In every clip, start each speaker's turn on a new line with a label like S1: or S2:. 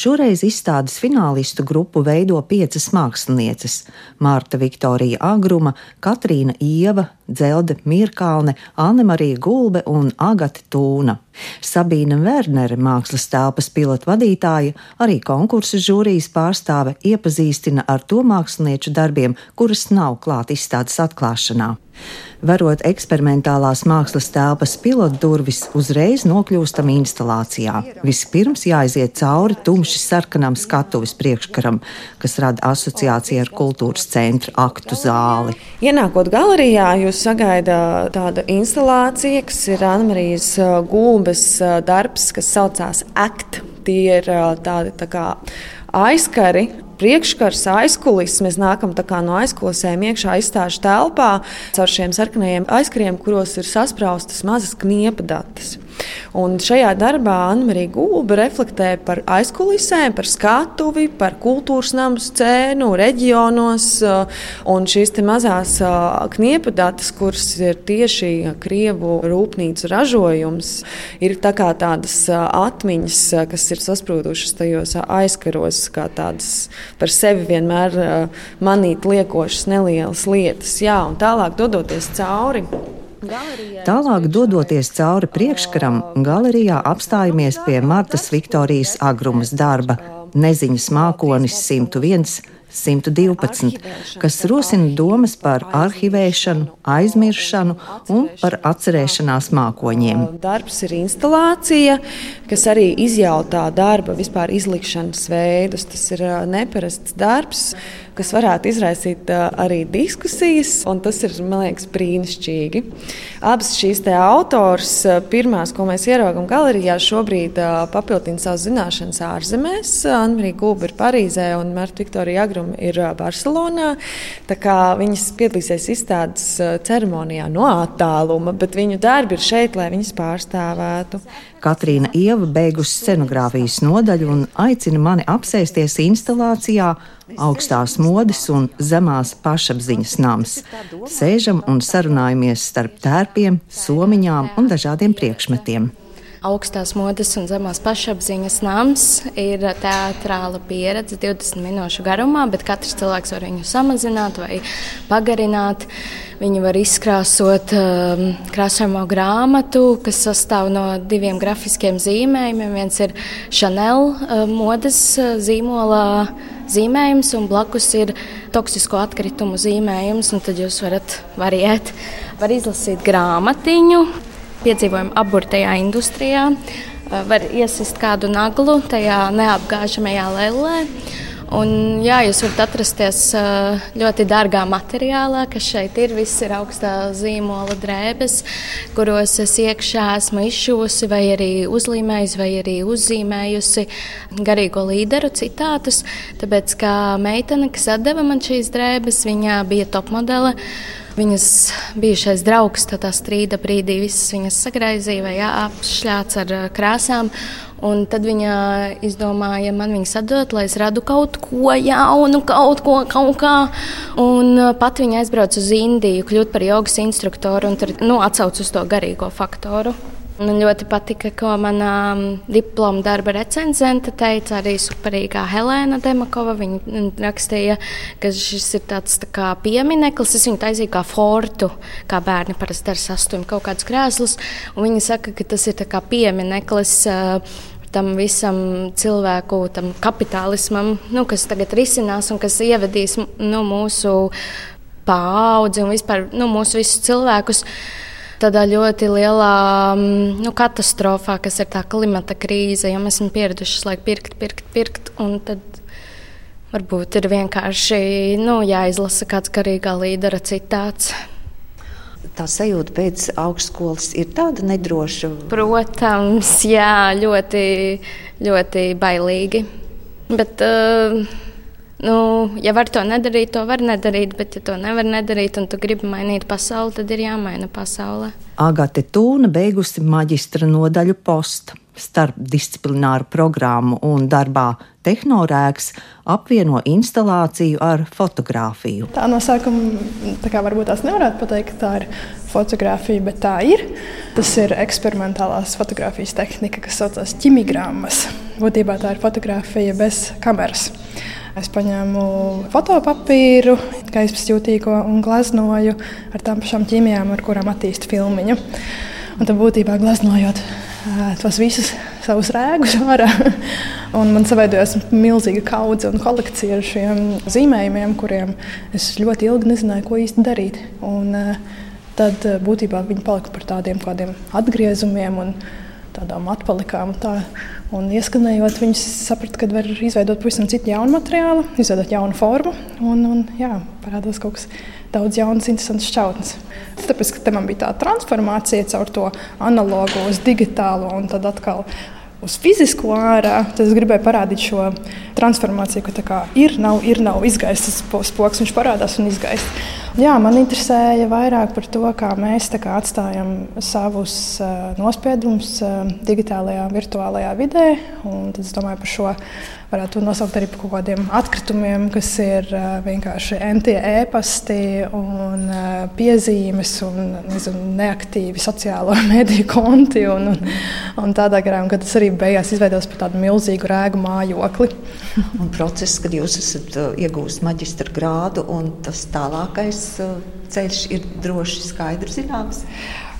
S1: Šoreiz izstādes finālistu grupu veido piecas mākslinieces - Mārta Viktorija Agruma, Katrīna Ieva, Dzelde Mirkalne, Anne Marija Gulbe un Agate Tūna. Sabīna Wernere, mākslas telpas pilotu vadītāja, arī konkursu žūrijas pārstāve, iepazīstina ar to mākslinieču darbiem, kuras nav klāt izstādes atklāšanā. Varot eksperimentālās mākslas telpas pilotu durvis, uzreiz nokļūstam instalācijā. Vispirms jāiziet cauri tumši sarkanam skatuves priekškaram, kas rada asociāciju ar kultūras centra aktu zāli.
S2: Ienākot galerijā, jūs sagaidāt tāda instalācija, kas ir Anmarijas gulbes darbs, kas saucās ACT. Tie ir tādi tā kā aizkari priekškars, aizkulis. Mēs nākam no aizkulisēm iekšā izstāžu telpā caur šiem sarkanajiem aizkariem, kuros ir saspraustas mazas kniepa datas. Un šajā darbā Anna-Marija Gulba reflektē par aizkulisēm, par skatuvi, par kultūras namu scēnu, reģionos. Un šīs mazās kniepa datas, kuras ir tieši Krievu rūpnīcu ražojums, ir tā tādas atmiņas, kas ir sasprūdušas tajos aizkaros, kā tādas par sevi vienmēr manīt liekošas nelielas lietas. Jā, un tālāk dodoties cauri.
S1: Tālāk, dodoties cauri priekškaram, galerijā apstājamies pie Martas Viktorijas Agrumas darba Neziņas mākonis 101 112, kas rosina domas par arhivēšanu, aizmiršanu un par atcerēšanās mākoņiem.
S2: Darbs ir instalācija, kas arī izjautā darba vispār izlikšanas veidus. Tas ir neparasts darbs, kas varētu izraisīt arī diskusijas, un tas ir, man liekas, brīnišķīgi. Abas šīs autors, pirmās, ko mēs ieraugām galerijā, šobrīd papildina savas zināšanas ārzemēs. Anna Gulba ir Parīzē un Marta Viktorija Agru Agrum ir Barcelonā. Viņas piedalīsies izstādes ceremonijā no attāluma, bet viņu darbi ir šeit, lai viņas pārstāvētu.
S1: Katrīna Ieva beigusi scenogrāfijas nodaļu un aicina mani apsēsties instalācijā augstās modes un zemās pašapziņas nams. Sēžam un sarunājamies starp tērpiem, somiņām un dažādiem priekšmetiem.
S3: Augstās modes un zemās pašapziņas nams ir teātrāla pieredze 20 minūšu garumā, bet katrs cilvēks var viņu samazināt vai pagarināt. Viņi var izkrāsot um, krāsojamo grāmatu, kas sastāv no diviem grafiskiem zīmējumiem. Viens ir Chanel uh, modes uh, zīmola zīmējums, un blakus ir toksisko atkritumu zīmējums. Tad jūs varat variēt, var izlasīt grāmatiņu, piedzīvojam aburtajā industrijā. Var iesist kādu naglu tajā neapgāžamajā lēlē. Un, jā, jūs varat atrasties ļoti dārgā materiālā, kas šeit ir. Viss ir augstā zīmola drēbes, kuros es iekšā esmu izšuvusi, vai arī uzlīmējusi, vai arī uzzīmējusi garīgo līderu citātus. Tāpēc, kā meitene, kas deva man šīs drēbes, viņa bija topmodele. Viņas bijušais draugs tādā strīda brīdī visas viņas sagraizīja vai apšļāts ar krāsām. Un tad viņa izdomāja man viņas atdot, lai es radu kaut ko jaunu, kaut ko kaut kā. Un pat viņa aizbrauca uz Indiju, kļūt par jogas instruktoru un tur nu, atsauc uz to garīgo faktoru. Man ļoti patika, ko manā diploma darba recenzente teica. Arī superīgā Helēna Demakova. Viņa rakstīja, ka šis ir tāds tā kā piemineklis. Es viņu taisīju kā fortu, kā bērni parasti dara sastumj kaut kādus krēslus. Viņa saka, ka tas ir kā piemineklis. Uh, tam visam cilvēku tam kapitālismam, nu, kas tagad risinās un kas ievedīs nu, mūsu paudzi un vispār nu, mūsu visus cilvēkus tādā ļoti lielā mm, nu, katastrofā, kas ir tā klimata krīze. Mēs esam pieraduši laiku pirkt, pirkt, pirkt, varbūt ir vienkārši nu, jāizlasa kāds garīgā līdera citāts.
S1: Tā sajūta pēc augstskolas ir tāda nedroša.
S3: Protams, jā, ļoti, ļoti bailīgi. Bet, uh, Nu, ja var to nedarīt, to var nedarīt, bet, ja to nevar nedarīt, un tu gribi mainīt pasauli, tad ir jāmaina pasaule.
S1: Agate Tūna beigusi maģistra nodaļu posta. Starpdisciplināru programmu un darbā tehnorēks apvieno instalāciju ar fotografiju.
S4: Tā no sākuma tā kā varbūt tās nevarētu pateikt, ka tā ir fotografija, bet tā ir. Tas ir eksperimentālās fotografijas tehnika, kas saucas ķimigrammas. Būtībā tā ir fotografija bez kameras. Es paņēmu fotopapīru, gaismas jūtīgo un gleznoju ar tām pašām ķīmijām, ar kurām attīstīju filmu. Un tad būtībā gleznojot tos visus savus rēgus ārā. Un man saveidojās milzīga kaudze un kolekcija ar šiem zīmējumiem, kuriem es ļoti ilgi nezināju, ko īsti darīt. Un, tad būtībā viņi palika par tādiem kādiem atgriezumiem un tādām atpalikām. Tā. Un ieskanējot, viņus sapratu, ka var izveidot pavisam citu jaunu materiālu, izveidot jaunu formu. Un, un jā, parādās kaut kas daudz jaunas, interesantas šķautnes. Tāpēc, ka man bija tā transformācija caur to analogo uz digitālo un tad atkal uz fizisko ārā, tad es gribēju parādīt šo transformāciju, ka kā, ir, nav, ir, nav izgaists tas spoks, viņš parādās un izgaist. Jā, man interesēja vairāk par to, kā mēs kā, atstājam savus uh, nospiedumus uh, digitālajā, virtuālajā vidē. Tad es domāju par šo varētu nosaukt arī par kaut kādiem atkritumiem, kas ir vienkārši entie ēpasti un piezīmes un nezinu, neaktīvi sociālo mediju konti. Un, un, un tādā garā, un tas arī beigās izveidos par tādu milzīgu rēgu mājokli.
S1: un process, kad jūs esat uh, iegūst maģistra grādu un tas tālākais ceļš ir droši skaidrs zināms.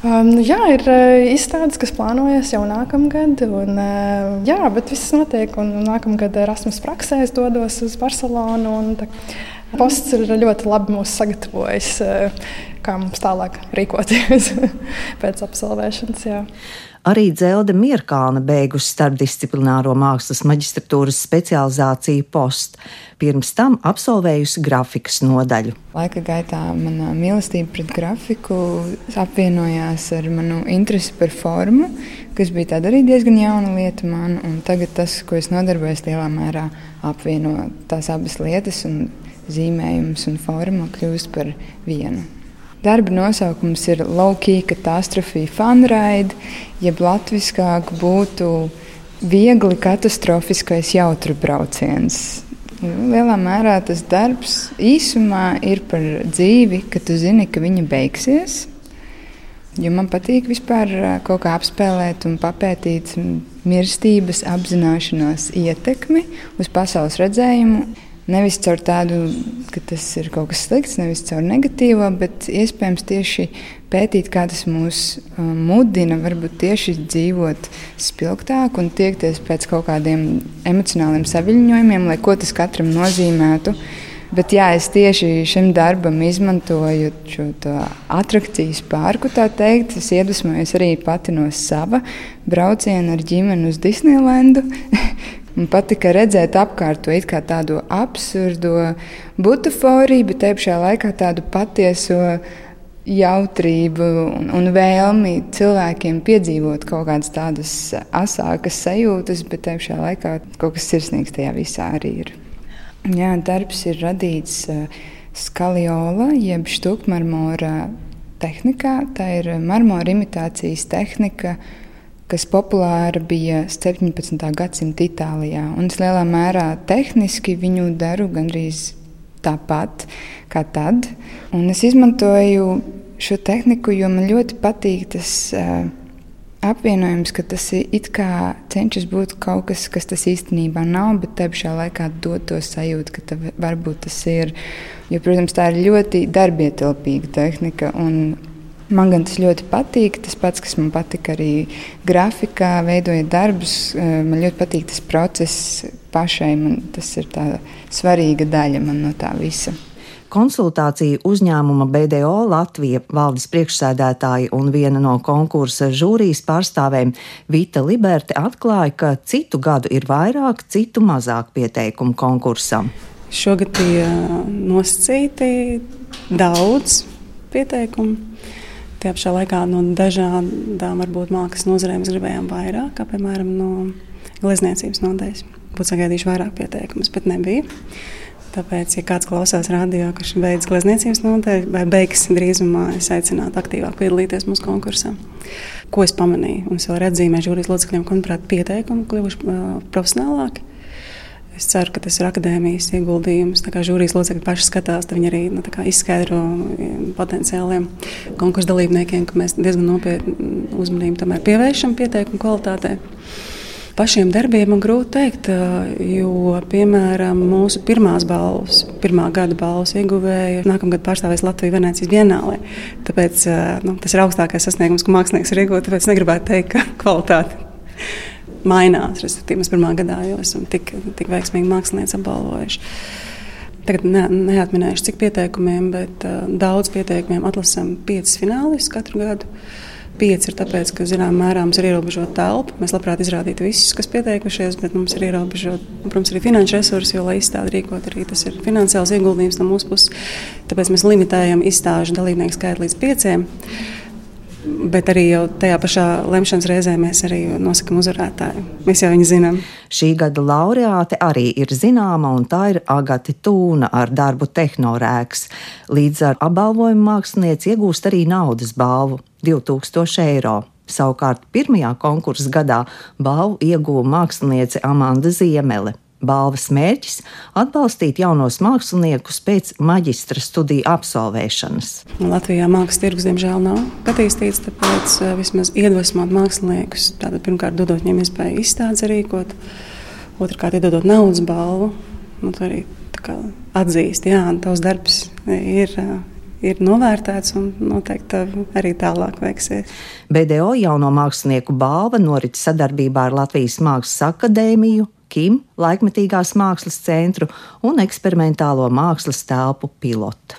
S4: Um, jā, ir uh, izstādes, kas plānojas jau nākamgad. Un, uh, jā, bet viss notiek. Un nākamgad Erasmus praksē es dodos uz Barcelonu. Un, tā, posts ir ļoti labi mūs sagatavojis, uh, kā mums tālāk rīkoties pēc absolvēšanas. Jā.
S1: Arī Dzelde Mierkāna beigusi starpdisciplināro mākslas maģistratūras specializāciju post, pirms tam absolvējusi grafikas nodaļu.
S5: Laika gaitā mana mīlestība pret grafiku apvienojās ar manu interesi par formu, kas bija tāda arī diezgan jauna lieta man, un tagad tas, ko es nodarbojos, lielā mērā apvieno tās abas lietas, un zīmējums un forma kļūst par vienu. Darba nosaukums ir Low-Key Catastrophe Funride, jeb latviskāk būtu viegli katastrofiskais jautru brauciens. Lielā mērā tas darbs īsumā ir par dzīvi, ka tu zini, ka viņa beigsies. Jo man patīk vispār kaut kā apspēlēt un papētīt mirstības apzināšanās ietekmi uz pasaules redzējumu. Nevis caur tādu, ka tas ir kaut kas slikts, nevis caur negatīvo, bet iespējams tieši pētīt, kā tas mūs uh, mudina, varbūt tieši dzīvot spilgtāk un tiekties pēc kaut kādiem emocionāliem saviņojumiem, lai ko tas katram nozīmētu. Bet jā, es tieši šim darbam izmantoju šo attrakcijas pārku, tā teikt. Es iedvesmojos arī pati no sava brauciena ar ģimeni uz Disneylandu. Man patika redzēt apkārt to kā tādu absurdu butaforiju, bet te pašā laikā tādu patieso jautrību un, un vēlmi cilvēkiem piedzīvot kaut kādas tādas asākas sajūtas, bet te pašā laikā kaut kas sirsnīgs tajā visā arī ir. Jā, darbs ir radīts uh, skaliola, jeb štukmarmora tehnikā. Tā ir marmora imitācijas tehnika, kas populāra bija 17. gadsimta Itālijā. Un es lielā mērā tehniski viņu daru gandrīz tāpat kā tad. Un es izmantoju šo tehniku, jo man ļoti patīk tas uh, apvienojums, ka tas it kā cenšas būt kaut kas, kas tas īstenībā nav, bet te pašā laikā dod to sajūtu, ka varbūt tas ir. Jo, protams, tā ir ļoti darbietilpīga tehnika. Un, Man gan tas ļoti patīk. Tas pats, kas man patika arī grafikā, veidojot darbus, eh, man ļoti patīk tas process pašai. Man tas ir tā svarīga daļa no tā visa.
S1: Konsultāciju uzņēmuma BDO Latvija valdes priekšsēdētāja un viena no konkursa žūrijas pārstāvēm Vita Liberte atklāja, ka citu gadu ir vairāk, citu mazāk pieteikumu konkursam.
S6: Šogad bija nosacīti daudz pieteikumu. Tajā pašā laikā no dažādām varbūt mākslas nozarēm mēs gribējām vairāk, kā piemēram no glezniecības nodaļas. Būtu sagaidījuši vairāk pieteikumus, bet nebija. Tāpēc, ja kāds klausās radio, kurš beidz glezniecības nodaļu vai beigs drīzumā, es aicinātu aktīvāk piedalīties mūsu konkursā. Ko es pamanīju? Mums vēl ir atzīmē žūrijas locekļiem, ka, manuprāt, pieteikumi kļuvuši profesionālāki. Es ceru, ka tas ir akadēmijas ieguldījums. Kā žūrijas locekļi paši skatās, tad viņi arī nu, izskaidro potenciāliem konkursu dalībniekiem, ka mēs diezgan nopietni uzmanību pievēršam pieteikumu kvalitātei pašiem darbiem man grūti pateikt, jo, piemēram, mūsu pirmās balvas, pirmā gada balvas ieguvēja nākamgad pārstāvēs Latviju Venecijas dienālē. Tāpēc nu, tas ir augstākais sasniegums, ko mākslinieks ir iegūts. Tāpēc negribētu teikt, ka kvalitāte mainās. Respektīvi, mēs pirmā gadā jau esam tik, tik veiksmīgi mākslinieci apbalvojuši. Tagad ne, neatminēšu, cik pieteikumiem, bet uh, daudz pieteikumiem atlasām piecus finālistus katru gadu. Pieci ir tāpēc, ka zināmā mērā mums ir ierobežota telpa. Mēs labprāt izrādītu visus, kas pieteikušies, bet mums ir ierobežota, protams, arī finanšu resursi, jo, lai izstādi rīkot, arī tas ir finansiāls ieguldījums no mūsu puses. Tāpēc mēs limitējam izstāžu dalībnieku skaitu līdz pieciem. Bet arī tajā pašā lemšanas reizē mēs arī nosakām uzvarētāju. Mēs jau viņu zinām.
S1: Šī gada laureāte arī ir zināma, un tā ir Agate Tūna ar darbu Tehnorēks. Līdz ar apbalvojumu mākslinieci iegūst arī naudas balvu 2000 eiro. Savukārt pirmajā konkursa gadā balvu ieguva māksliniece Amanda Ziemele. Balvas mērķis - atbalstīt jaunos māksliniekus pēc maģistra studiju absolvēšanas.
S6: Latvijā mākslas tirgus, diemžēl, nav attīstīts, tāpēc eh, vismaz iedvesmot māksliniekus, tātad pirmkārt dodot viņiem iespēju izstādes rīkot, otrkārt iedodot naudas balvu, nu, arī atzīst, ka tavs darbs ir eh, ir novērtēts un noteikti arī tālāk veiksies.
S1: BDO jauno mākslinieku balva norit sadarbībā ar Latvijas Mākslas akadēmiju, KIM, laikmetīgās mākslas centru un eksperimentālo mākslas telpu pilotu.